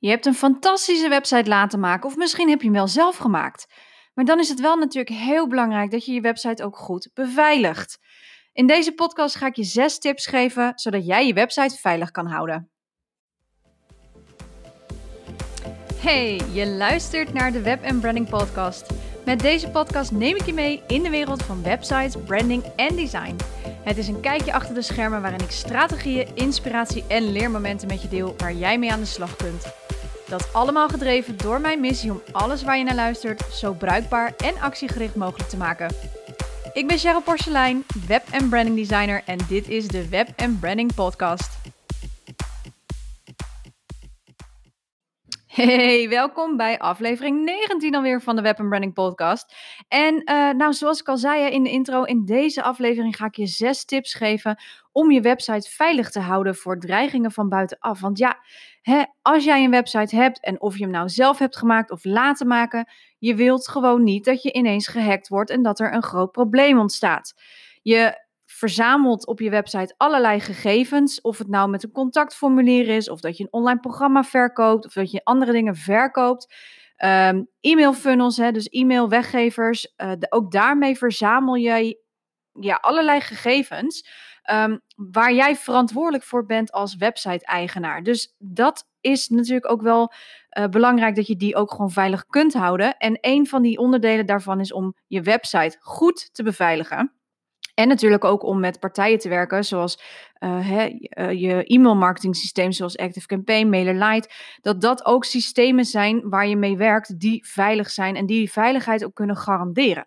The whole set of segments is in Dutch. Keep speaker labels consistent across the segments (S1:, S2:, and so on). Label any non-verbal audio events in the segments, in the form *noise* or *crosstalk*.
S1: Je hebt een fantastische website laten maken of misschien heb je hem wel zelf gemaakt. Maar dan is het wel natuurlijk heel belangrijk dat je je website ook goed beveiligt. In deze podcast ga ik je zes tips geven zodat jij je website veilig kan houden. Hey, je luistert naar de Web Branding Podcast. Met deze podcast neem ik je mee in de wereld van websites, branding en design. Het is een kijkje achter de schermen waarin ik strategieën, inspiratie en leermomenten met je deel waar jij mee aan de slag kunt. Dat allemaal gedreven door mijn missie om alles waar je naar luistert zo bruikbaar en actiegericht mogelijk te maken. Ik ben Cheryl Porcelein, web- en branding designer en dit is de Web Branding Podcast. Hey, welkom bij aflevering 19 alweer van de Web Branding Podcast. En uh, nou, zoals ik al zei in de intro, in deze aflevering ga ik je zes tips geven om je website veilig te houden voor dreigingen van buitenaf. Want ja, hè, als jij een website hebt en of je hem nou zelf hebt gemaakt of laten maken, je wilt gewoon niet dat je ineens gehackt wordt en dat er een groot probleem ontstaat. Je verzamelt op je website allerlei gegevens. Of het nou met een contactformulier is, of dat je een online programma verkoopt, of dat je andere dingen verkoopt. Um, e-mail funnels, hè, dus e-mailweggevers. Uh, ook daarmee verzamel je ja, allerlei gegevens. Um, waar jij verantwoordelijk voor bent als website-eigenaar. Dus dat is natuurlijk ook wel uh, belangrijk dat je die ook gewoon veilig kunt houden. En een van die onderdelen daarvan is om je website goed te beveiligen. En natuurlijk ook om met partijen te werken, zoals hè, uh, je e-mailmarketing systeem, zoals ActiveCampaign, MailerLite. Dat dat ook systemen zijn waar je mee werkt, die veilig zijn en die veiligheid ook kunnen garanderen.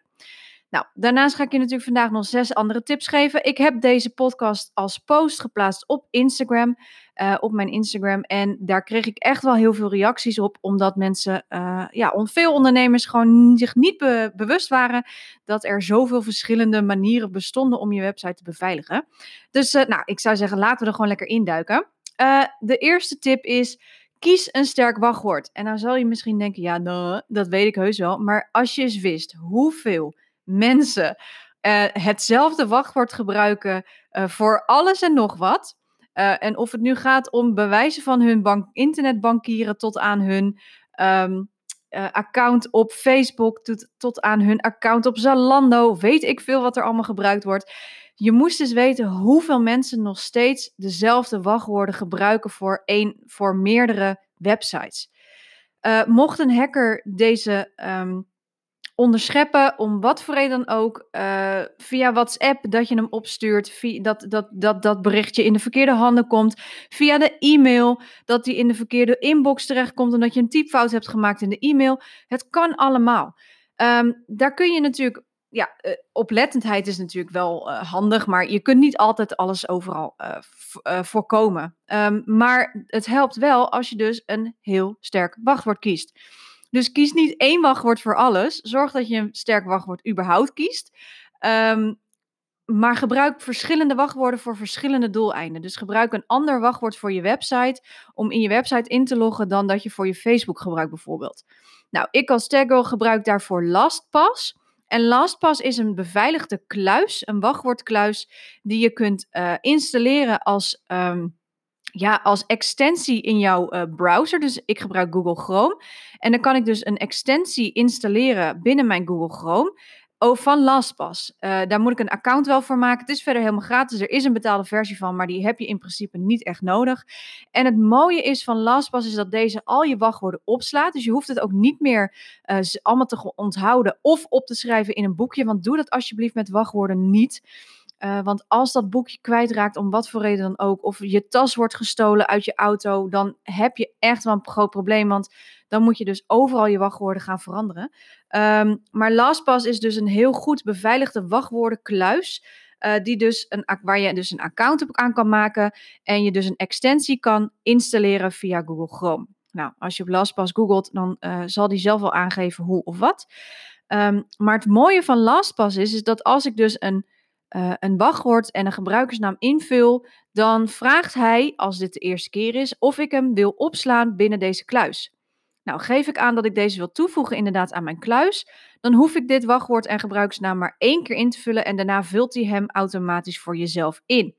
S1: Nou, daarnaast ga ik je natuurlijk vandaag nog zes andere tips geven. Ik heb deze podcast als post geplaatst op Instagram, uh, op mijn Instagram. En daar kreeg ik echt wel heel veel reacties op, omdat mensen, uh, ja, veel ondernemers gewoon zich niet be bewust waren dat er zoveel verschillende manieren bestonden om je website te beveiligen. Dus, uh, nou, ik zou zeggen, laten we er gewoon lekker induiken. de eerste tip is. Kies een sterk wachtwoord. En dan zal je misschien denken, ja, nou, dat weet ik heus wel. Maar als je eens wist hoeveel mensen uh, hetzelfde wachtwoord gebruiken uh, voor alles en nog wat. Uh, en of het nu gaat om bewijzen van hun bank, internetbankieren tot aan hun um, account op Facebook, tot, tot aan hun account op Zalando, weet ik veel wat er allemaal gebruikt wordt. Je moest dus weten hoeveel mensen nog steeds dezelfde wachtwoorden gebruiken voor, een, voor meerdere websites. mocht een hacker deze um, onderscheppen, om wat voor reden dan ook, uh, via WhatsApp dat je hem opstuurt, dat, dat, dat dat berichtje in de verkeerde handen komt, via de e-mail dat die in de verkeerde inbox terechtkomt omdat je een typfout hebt gemaakt in de e-mail. Het kan allemaal. Um, daar kun je natuurlijk, ja, uh, oplettendheid is natuurlijk wel uh, handig, maar je kunt niet altijd alles overal voorkomen. Um, maar het helpt wel als je dus een heel sterk wachtwoord kiest. Dus kies niet één wachtwoord voor alles. Zorg dat je een sterk wachtwoord überhaupt kiest. Um, maar gebruik verschillende wachtwoorden voor verschillende doeleinden. Dus gebruik een ander wachtwoord voor je website om in je website in te loggen dan dat je voor je Facebook gebruikt bijvoorbeeld. Nou, ik als Taggirl gebruik daarvoor LastPass. En LastPass is een beveiligde kluis, een wachtwoordkluis die je kunt uh, installeren als um, ja, als extensie in jouw uh, browser. Dus ik gebruik Google Chrome. En dan kan ik dus een extensie installeren binnen mijn Google Chrome. Oh, van LastPass. Uh, daar moet ik een account wel voor maken. Het is verder helemaal gratis. Er is een betaalde versie van, maar die heb je in principe niet echt nodig. En het mooie is van LastPass is dat deze al je wachtwoorden opslaat. Dus je hoeft het ook niet meer uh, allemaal te onthouden of op te schrijven in een boekje. Want doe dat alsjeblieft met wachtwoorden niet. Uh, want als dat boekje kwijtraakt, om wat voor reden dan ook, of je tas wordt gestolen uit je auto, dan heb je echt wel een groot probleem. Want dan moet je dus overal je wachtwoorden gaan veranderen. Um, maar LastPass is dus een heel goed beveiligde wachtwoordenkluis. Uh, die dus een, waar je dus een account op aan kan maken. En je dus een extensie kan installeren via Google Chrome. Nou, als je op LastPass googelt, dan uh, zal die zelf wel aangeven hoe of wat. Um, maar het mooie van LastPass is, is dat als ik dus een uh, een wachtwoord en een gebruikersnaam invul, dan vraagt hij, als dit de eerste keer is, of ik hem wil opslaan binnen deze kluis. Nou, geef ik aan dat ik deze wil toevoegen inderdaad aan mijn kluis, dan hoef ik dit wachtwoord en gebruikersnaam maar één keer in te vullen en daarna vult hij hem automatisch voor jezelf in.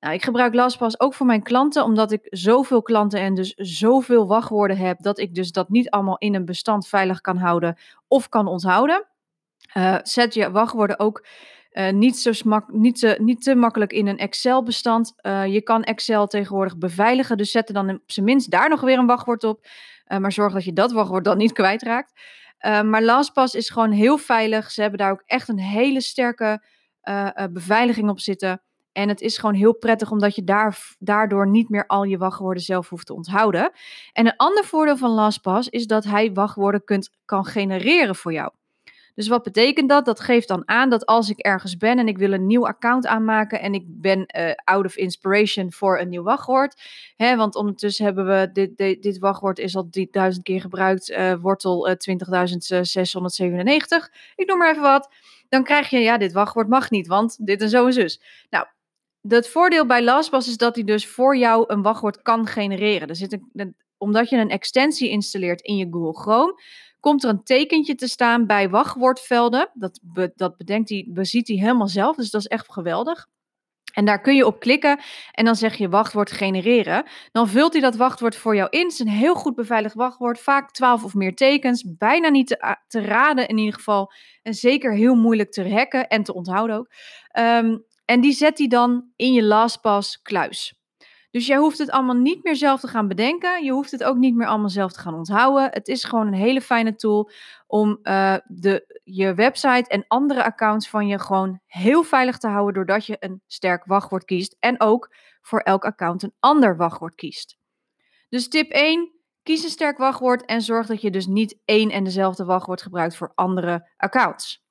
S1: Nou, ik gebruik LastPass ook voor mijn klanten, omdat ik zoveel klanten en dus zoveel wachtwoorden heb, dat ik dus dat niet allemaal in een bestand veilig kan houden of kan onthouden. Uh, zet je wachtwoorden ook uh, niet, zo smak, niet, te, niet te makkelijk in een Excel-bestand. Uh, je kan Excel tegenwoordig beveiligen, dus zet er dan op zijn minst daar nog weer een wachtwoord op. maar zorg dat je dat wachtwoord dan niet *laughs* kwijtraakt. maar LastPass is gewoon heel veilig. Ze hebben daar ook echt een hele sterke beveiliging op zitten. En het is gewoon heel prettig omdat je daar, daardoor niet meer al je wachtwoorden zelf hoeft te onthouden. En een ander voordeel van LastPass is dat hij wachtwoorden kunt, kan genereren voor jou. Dus wat betekent dat? Dat geeft dan aan dat als ik ergens ben en ik wil een nieuw account aanmaken en ik ben uh, out of inspiration voor een nieuw wachtwoord. Hè, want ondertussen hebben we dit, dit, dit wachtwoord is al duizend keer gebruikt, uh, wortel uh, 20.697. Ik noem maar even wat. Dan krijg je, ja, dit wachtwoord mag niet, want dit en zo en zus. Nou, het voordeel bij LastPass is dat hij dus voor jou een wachtwoord kan genereren. Er zit omdat je een extensie installeert in je Google Chrome, komt er een tekentje te staan bij wachtwoordvelden. Dat, dat bedenkt hij, beziet hij helemaal zelf, dus dat is echt geweldig. En daar kun je op klikken en dan zeg je wachtwoord genereren. Dan vult hij dat wachtwoord voor jou in. Het is een heel goed beveiligd wachtwoord, vaak 12 of meer tekens. Bijna niet te, te raden in ieder geval. En zeker heel moeilijk te hacken en te onthouden ook. Um, en die zet hij dan in je LastPass kluis. Dus jij hoeft het allemaal niet meer zelf te gaan bedenken. Je hoeft het ook niet meer allemaal zelf te gaan onthouden. Het is gewoon een hele fijne tool om uh, de, je website en andere accounts van je gewoon heel veilig te houden. Doordat je een sterk wachtwoord kiest. En ook voor elk account een ander wachtwoord kiest. Dus tip 1. Kies een sterk wachtwoord en zorg dat je dus niet één en dezelfde wachtwoord gebruikt voor andere accounts.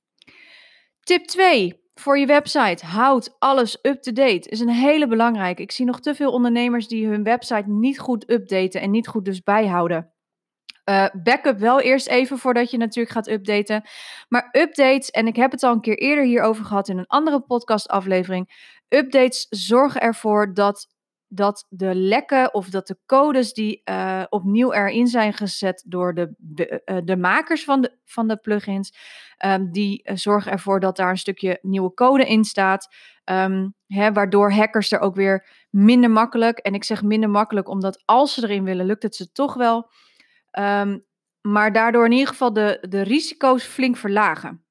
S1: Tip 2 voor je website. Houd alles up-to-date. Is een hele belangrijke. Ik zie nog te veel ondernemers die hun website niet goed updaten en niet goed dus bijhouden. Uh, backup wel eerst even voordat je natuurlijk gaat updaten. Maar updates, en ik heb het al een keer eerder hierover gehad in een andere podcastaflevering. Updates zorgen ervoor dat dat de lekken of dat de codes die uh, opnieuw erin zijn gezet door de, de, uh, de makers van de, van de plugins, um, die uh, zorgen ervoor dat daar een stukje nieuwe code in staat. Um, hè, waardoor hackers er ook weer minder makkelijk, en ik zeg minder makkelijk omdat als ze erin willen, lukt het ze toch wel. Um, maar daardoor in ieder geval de, de risico's flink verlagen.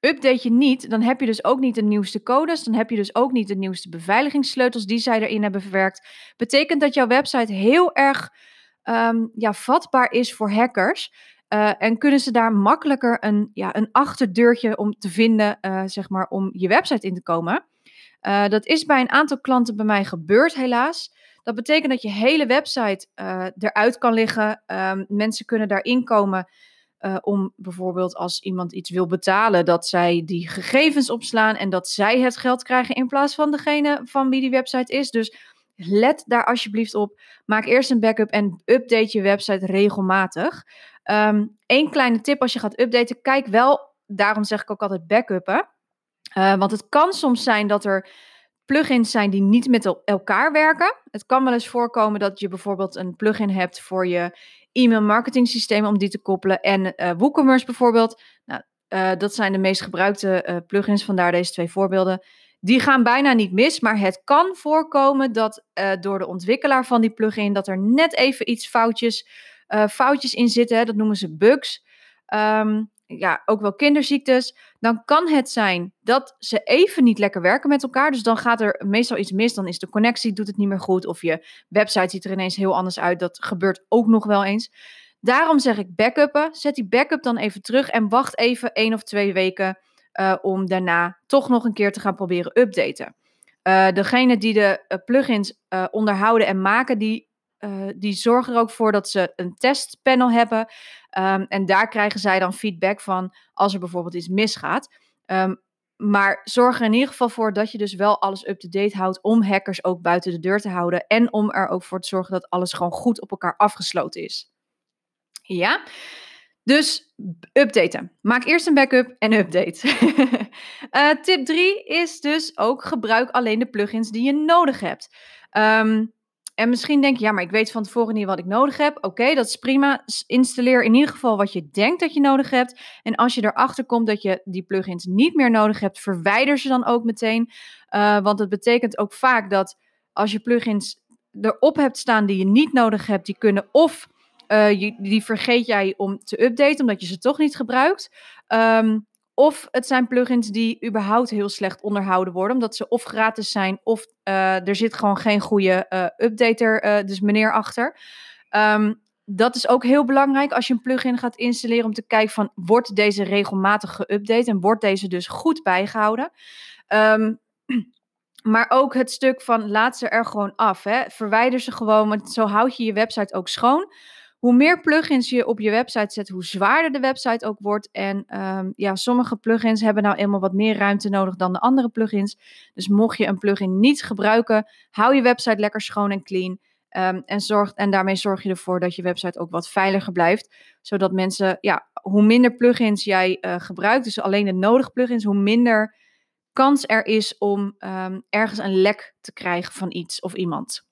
S1: Update je niet, dan heb je dus ook niet de nieuwste codes. Dan heb je dus ook niet de nieuwste beveiligingssleutels die zij erin hebben verwerkt. Betekent dat jouw website heel erg um, ja, vatbaar is voor hackers. Uh, en kunnen ze daar makkelijker een, ja, een achterdeurtje om te vinden, uh, zeg maar, om je website in te komen. Uh, dat is bij een aantal klanten bij mij gebeurd, helaas. Dat betekent dat je hele website eruit kan liggen. Um, mensen kunnen daarin komen uh, om bijvoorbeeld als iemand iets wil betalen, dat zij die gegevens opslaan en dat zij het geld krijgen in plaats van degene van wie die website is. Dus let daar alsjeblieft op. Maak eerst een backup en update je website regelmatig. Eén kleine tip als je gaat updaten, kijk wel, daarom zeg ik ook altijd backuppen. Uh, want het kan soms zijn dat er plugins zijn die niet met elkaar werken. Het kan wel eens voorkomen dat je bijvoorbeeld een plugin hebt voor je e-mail marketing systeem om die te koppelen en uh, WooCommerce bijvoorbeeld. Nou, uh, dat zijn de meest gebruikte uh, plugins, vandaar deze twee voorbeelden. Die gaan bijna niet mis, maar het kan voorkomen dat door de ontwikkelaar van die plugin dat er net even iets foutjes, foutjes in zitten. Dat noemen ze bugs. Um, ja, ook wel kinderziektes, dan kan het zijn dat ze even niet lekker werken met elkaar. Dus dan gaat er meestal iets mis, dan is de connectie, doet het niet meer goed, of je website ziet er ineens heel anders uit. Dat gebeurt ook nog wel eens. Daarom zeg ik backuppen. Zet die backup dan even terug en wacht even één of twee weken uh, om daarna toch nog een keer te gaan proberen updaten. Uh, degene die de uh, plugins onderhouden en maken, die uh, die zorgen er ook voor dat ze een testpanel hebben. Um, en daar krijgen zij dan feedback van als er bijvoorbeeld iets misgaat. Um, maar zorg er in ieder geval voor dat je dus wel alles up-to-date houdt om hackers ook buiten de deur te houden. En om er ook voor te zorgen dat alles gewoon goed op elkaar afgesloten is. Ja, dus updaten. Maak eerst een backup en update. uh, *laughs* tip 3 is dus ook gebruik alleen de plugins die je nodig hebt. Um, en misschien denk je, ja, maar ik weet van tevoren niet wat ik nodig heb. Oké, dat is prima. Installeer in ieder geval wat je denkt dat je nodig hebt. En als je erachter komt dat je die plugins niet meer nodig hebt, verwijder ze dan ook meteen. Uh, want het betekent ook vaak dat als je plugins erop hebt staan die je niet nodig hebt, die kunnen of uh, die vergeet jij om te updaten omdat je ze toch niet gebruikt. Um, of het zijn plugins die überhaupt heel slecht onderhouden worden, omdat ze of gratis zijn of uh, er zit gewoon geen goede uh, updater, dus meneer achter. Um, dat is ook heel belangrijk als je een plugin gaat installeren om te kijken van wordt deze regelmatig geüpdate en wordt deze dus goed bijgehouden. Um, *clears throat* maar ook het stuk van laat ze er gewoon af. Hè. Verwijder ze gewoon, want zo houd je je website ook schoon hoe meer plugins je op je website zet, hoe zwaarder de website ook wordt. En um, ja, sommige plugins hebben nou eenmaal wat meer ruimte nodig dan de andere plugins. Dus mocht je een plugin niet gebruiken, hou je website lekker schoon en clean. Um, en, en daarmee zorg je ervoor dat je website ook wat veiliger blijft. Zodat mensen, ja, hoe minder plugins jij uh, gebruikt, dus alleen de nodige plugins, hoe minder kans er is om um, ergens een lek te krijgen van iets of iemand.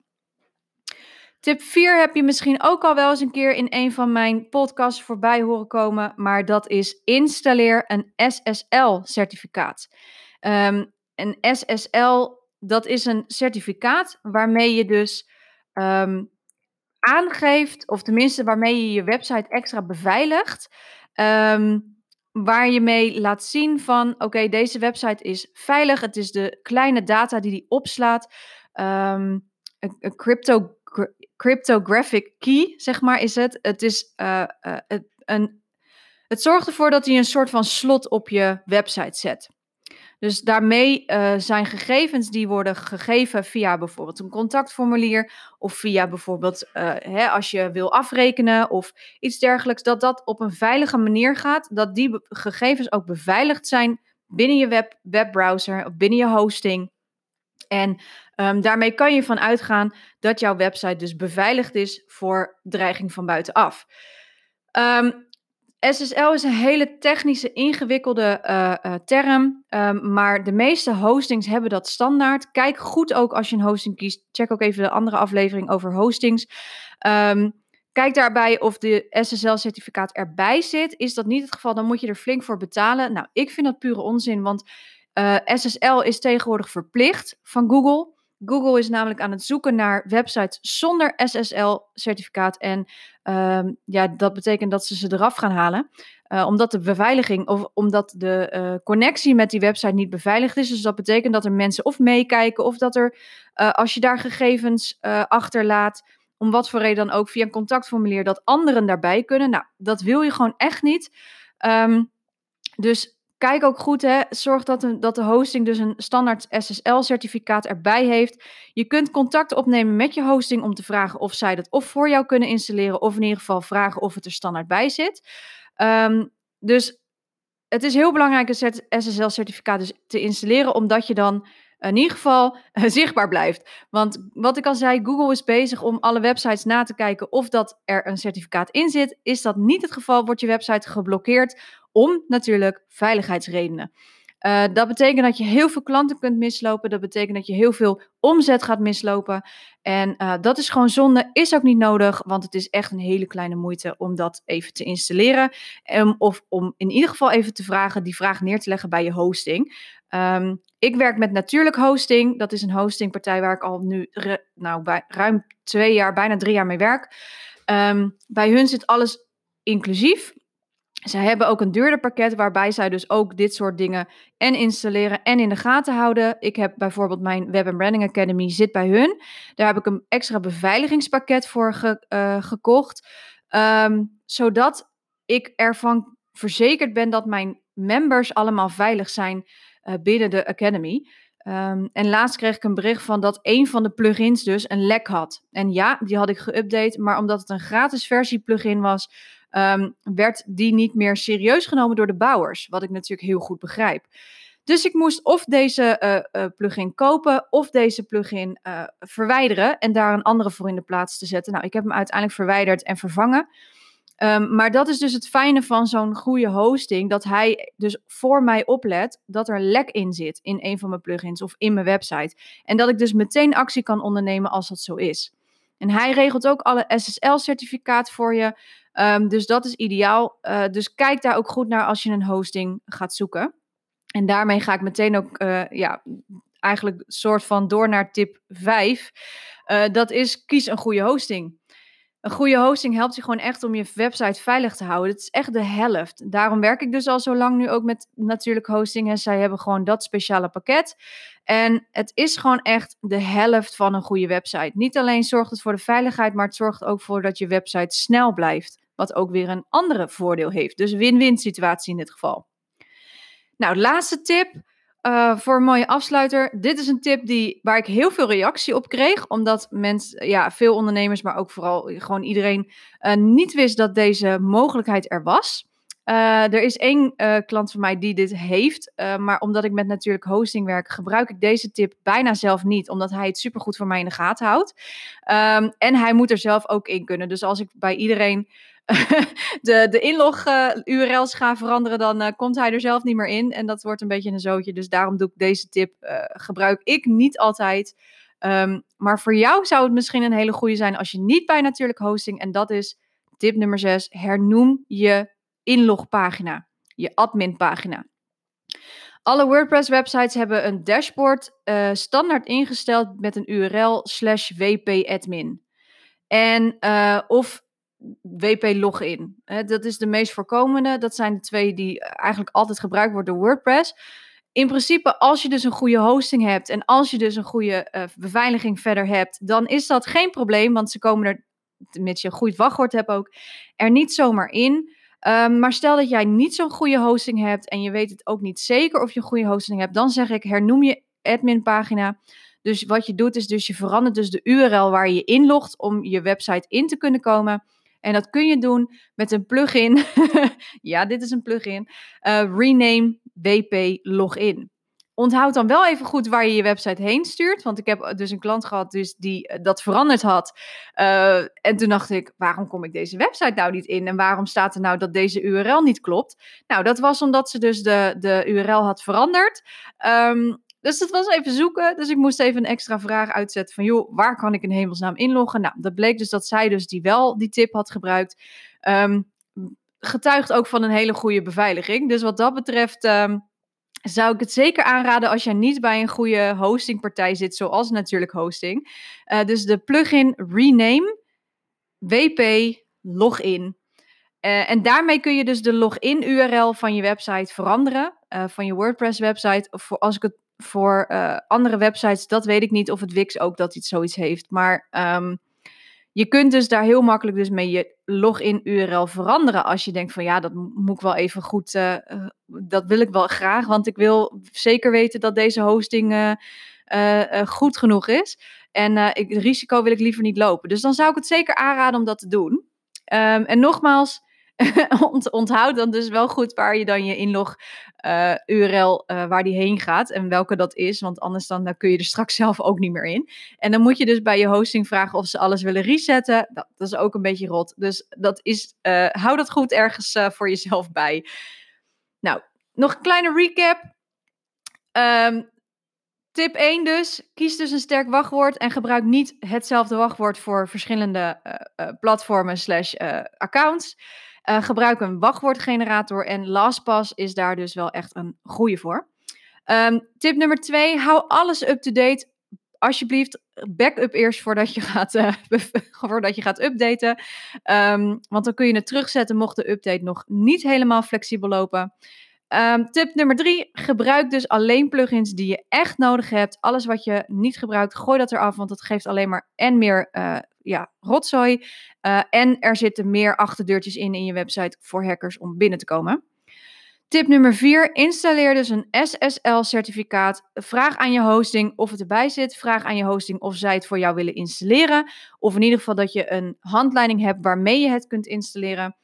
S1: Tip 4 heb je misschien ook al wel eens een keer in een van mijn podcasts voorbij horen komen, maar dat is installeer een SSL-certificaat. Um, een SSL, dat is een certificaat waarmee je dus um, aangeeft, of tenminste waarmee je je website extra beveiligt, um, waar je mee laat zien van, oké, deze website is veilig, het is de kleine data die die opslaat. Een, een crypto cryptographic key, zeg maar, is het. Het is uh, het, een. Het zorgt ervoor dat hij een soort van slot op je website zet. Dus daarmee uh, zijn gegevens die worden gegeven via bijvoorbeeld een contactformulier of via bijvoorbeeld hè, als je wil afrekenen of iets dergelijks, dat dat op een veilige manier gaat, dat die gegevens ook beveiligd zijn binnen je web, webbrowser of binnen je hosting. En um, daarmee kan je van uitgaan dat jouw website dus beveiligd is voor dreiging van buitenaf. Um, SSL is een hele technische, ingewikkelde uh, uh, term, um, maar de meeste hostings hebben dat standaard. Kijk goed ook als je een hosting kiest. Check ook even de andere aflevering over hostings. Kijk daarbij of de SSL-certificaat erbij zit. Is dat niet het geval, dan moet je er flink voor betalen. Nou, ik vind dat pure onzin, want eh, SSL is tegenwoordig verplicht van Google. Google is namelijk aan het zoeken naar websites zonder SSL-certificaat. En uh, ja, dat betekent dat ze ze eraf gaan halen. Uh, omdat de beveiliging of omdat de uh, connectie met die website niet beveiligd is. Dus dat betekent dat er mensen of meekijken of dat er, als je daar gegevens achterlaat, om wat voor reden dan ook via een contactformulier, dat anderen daarbij kunnen. Nou, dat wil je gewoon echt niet. Um, dus Kijk ook goed, hè. zorg dat, een, dat de hosting dus een standaard SSL-certificaat erbij heeft. Je kunt contact opnemen met je hosting om te vragen of zij dat of voor jou kunnen installeren, of in ieder geval vragen of het er standaard bij zit. Um, dus het is heel belangrijk een SSL-certificaat dus te installeren, omdat je dan in ieder geval *laughs* zichtbaar blijft. Want wat ik al zei, Google is bezig om alle websites na te kijken of dat er een certificaat in zit. Is dat niet het geval, wordt je website geblokkeerd om natuurlijk veiligheidsredenen. Uh, dat betekent dat je heel veel klanten kunt mislopen. Dat betekent dat je heel veel omzet gaat mislopen. En uh, dat is gewoon zonde. Is ook niet nodig, want het is echt een hele kleine moeite om dat even te installeren. Um, of om in ieder geval even te vragen, die vraag neer te leggen bij je hosting. Um, ik werk met Natuurlijk Hosting. Dat is een hostingpartij waar ik al nu nou, bij, ruim twee jaar, bijna drie jaar mee werk. Um, bij hun zit alles inclusief. Zij hebben ook een duurder pakket waarbij zij dus ook dit soort dingen en installeren en in de gaten houden. Ik heb bijvoorbeeld mijn Web Branding Academy zit bij hun. Daar heb ik een extra beveiligingspakket voor ge, uh, gekocht. Um, zodat ik ervan verzekerd ben dat mijn members allemaal veilig zijn uh, binnen de Academy. Um, en laatst kreeg ik een bericht van dat een van de plugins dus een lek had. En ja, die had ik geüpdate, maar omdat het een gratis versie plugin was, um, werd die niet meer serieus genomen door de bouwers. Wat ik natuurlijk heel goed begrijp. Dus ik moest of deze uh, uh, plugin kopen of deze plugin uh, verwijderen en daar een andere voor in de plaats te zetten. Nou, ik heb hem uiteindelijk verwijderd en vervangen. Um, maar dat is dus het fijne van zo'n goede hosting, dat hij dus voor mij oplet dat er lek in zit in een van mijn plugins of in mijn website. En dat ik dus meteen actie kan ondernemen als dat zo is. En hij regelt ook alle SSL-certificaat voor je. Um, dus dat is ideaal. Uh, dus kijk daar ook goed naar als je een hosting gaat zoeken. En daarmee ga ik meteen ook uh, ja, eigenlijk soort van door naar tip 5. dat is kies een goede hosting. Een goede hosting helpt je gewoon echt om je website veilig te houden. Het is echt de helft. Daarom werk ik dus al zo lang nu ook met natuurlijk hosting. En zij hebben gewoon dat speciale pakket. En het is gewoon echt de helft van een goede website. Niet alleen zorgt het voor de veiligheid, maar het zorgt ook voor dat je website snel blijft. Wat ook weer een andere voordeel heeft. Dus win-win situatie in dit geval. Nou, laatste tip. Uh, voor een mooie afsluiter. Dit is een tip die, waar ik heel veel reactie op kreeg. Omdat mensen, ja, veel ondernemers, maar ook vooral gewoon iedereen uh, niet wist dat deze mogelijkheid er was. Uh, er is één klant van mij die dit heeft. maar omdat ik met natuurlijk hosting werk, gebruik ik deze tip bijna zelf niet. Omdat hij het supergoed voor mij in de gaten houdt. Um, en hij moet er zelf ook in kunnen. Dus als ik bij iedereen *laughs* de, de inlog-URL's ga veranderen, dan komt hij er zelf niet meer in. En dat wordt een beetje een zootje. Dus daarom doe ik deze tip. Gebruik ik niet altijd. Um, maar voor jou zou het misschien een hele goede zijn als je niet bij natuurlijk hosting. En dat is tip nummer 6. Hernoem je inlogpagina. Je adminpagina. Alle WordPress-websites hebben een dashboard standaard ingesteld met een URL slash wp-admin. En of WP Login. dat is de meest voorkomende. Dat zijn de twee die eigenlijk altijd gebruikt worden door WordPress. In principe, als je dus een goede hosting hebt en als je dus een goede uh, beveiliging verder hebt, dan is dat geen probleem, want ze komen er, mits je een goed wachtwoord hebt ook, er niet zomaar in. Um, maar stel dat jij niet zo'n goede hosting hebt en je weet het ook niet zeker of je een goede hosting hebt, dan zeg ik hernoem je admin pagina. Dus wat je doet is dus je verandert dus de URL waar je inlogt om je website in te kunnen komen. En dat kun je doen met een plugin. *laughs* ja, dit is een plugin. Uh, rename WP Login. Onthoud dan wel even goed waar je je website heen stuurt. Want ik heb dus een klant gehad dus die eh, dat veranderd had. Uh, en toen dacht ik, waarom kom ik deze website nou niet in? En waarom staat er nou dat deze URL niet klopt? Nou, dat was omdat ze dus de, de URL had veranderd. Um, dus dat was even zoeken. Dus ik moest even een extra vraag uitzetten van, joh, waar kan ik in hemelsnaam inloggen? Nou, dat bleek dus dat zij dus die wel die tip had gebruikt. Um, getuigt ook van een hele goede beveiliging. Dus wat dat betreft um, zou ik het zeker aanraden als jij niet bij een goede hostingpartij zit, zoals natuurlijk hosting. Uh, dus de plugin Rename WP Login. Uh, en daarmee kun je dus de login URL van je website veranderen, uh, van je WordPress website. Of voor, als ik het voor andere websites, dat weet ik niet of het Wix ook dat iets zoiets heeft. Maar um, je kunt dus daar heel makkelijk dus mee je login URL veranderen. Als je denkt van ja, dat moet ik wel even goed, uh, uh, dat wil ik wel graag. Want ik wil zeker weten dat deze hosting goed genoeg is. En ik, het risico wil ik liever niet lopen. Dus dan zou ik het zeker aanraden om dat te doen. Um, en nogmaals, *laughs* onthoud dan dus wel goed waar je dan je inlog uh, URL uh, waar die heen gaat en welke dat is, want anders dan, dan kun je er straks *laughs* zelf ook niet meer in. En dan moet je dus bij je hosting vragen of ze alles willen resetten. Dat, dat is ook een beetje rot. Dus dat is, uh, hou dat goed ergens voor jezelf bij. Nou, nog een kleine recap. Um, Tip 1 dus, kies dus een sterk wachtwoord en gebruik niet hetzelfde wachtwoord voor verschillende platformen slash uh, accounts. Uh, gebruik een wachtwoordgenerator en LastPass is daar dus wel echt een goede voor. Um, tip nummer twee, hou alles up-to-date. Alsjeblieft, backup eerst voordat je *laughs* gaat, uh, *laughs* voordat je gaat updaten. Um, want dan kun je het terugzetten mocht de update nog niet helemaal flexibel lopen. Um, tip nummer drie, gebruik dus alleen plugins die je echt nodig hebt. Alles wat je niet gebruikt, gooi dat eraf, want dat geeft alleen maar en meer uh, ja, rotzooi. Uh, en er zitten meer achterdeurtjes in in je website voor hackers om binnen te komen. Tip nummer 4. Installeer dus een SSL-certificaat. Vraag aan je hosting of het erbij zit. Vraag aan je hosting of zij het voor jou willen installeren. Of in ieder geval dat je een handleiding hebt waarmee je het kunt installeren.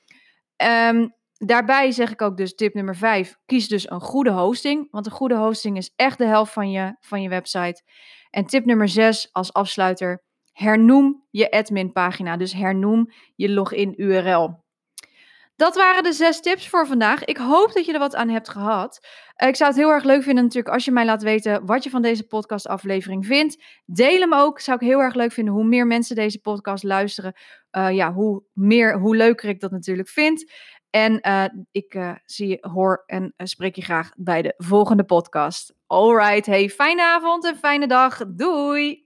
S1: Um, daarbij zeg ik ook dus tip nummer 5. Kies dus een goede hosting. Want een goede hosting is echt de helft van je, van je website. En tip nummer 6 als afsluiter. Hernoem je admin pagina. Dus hernoem je login URL. Dat waren de zes tips voor vandaag. Ik hoop dat je er wat aan hebt gehad. Eh, ik zou het heel erg leuk vinden natuurlijk als je mij laat weten wat je van deze podcastaflevering vindt. Deel hem ook. Zou ik heel erg leuk vinden. Hoe meer mensen deze podcast luisteren, uh, ja, hoe, meer, hoe leuker ik dat natuurlijk vind. En uh, ik zie, hoor en spreek je graag bij de volgende podcast. Alright, hey, fijne avond en fijne dag. Doei!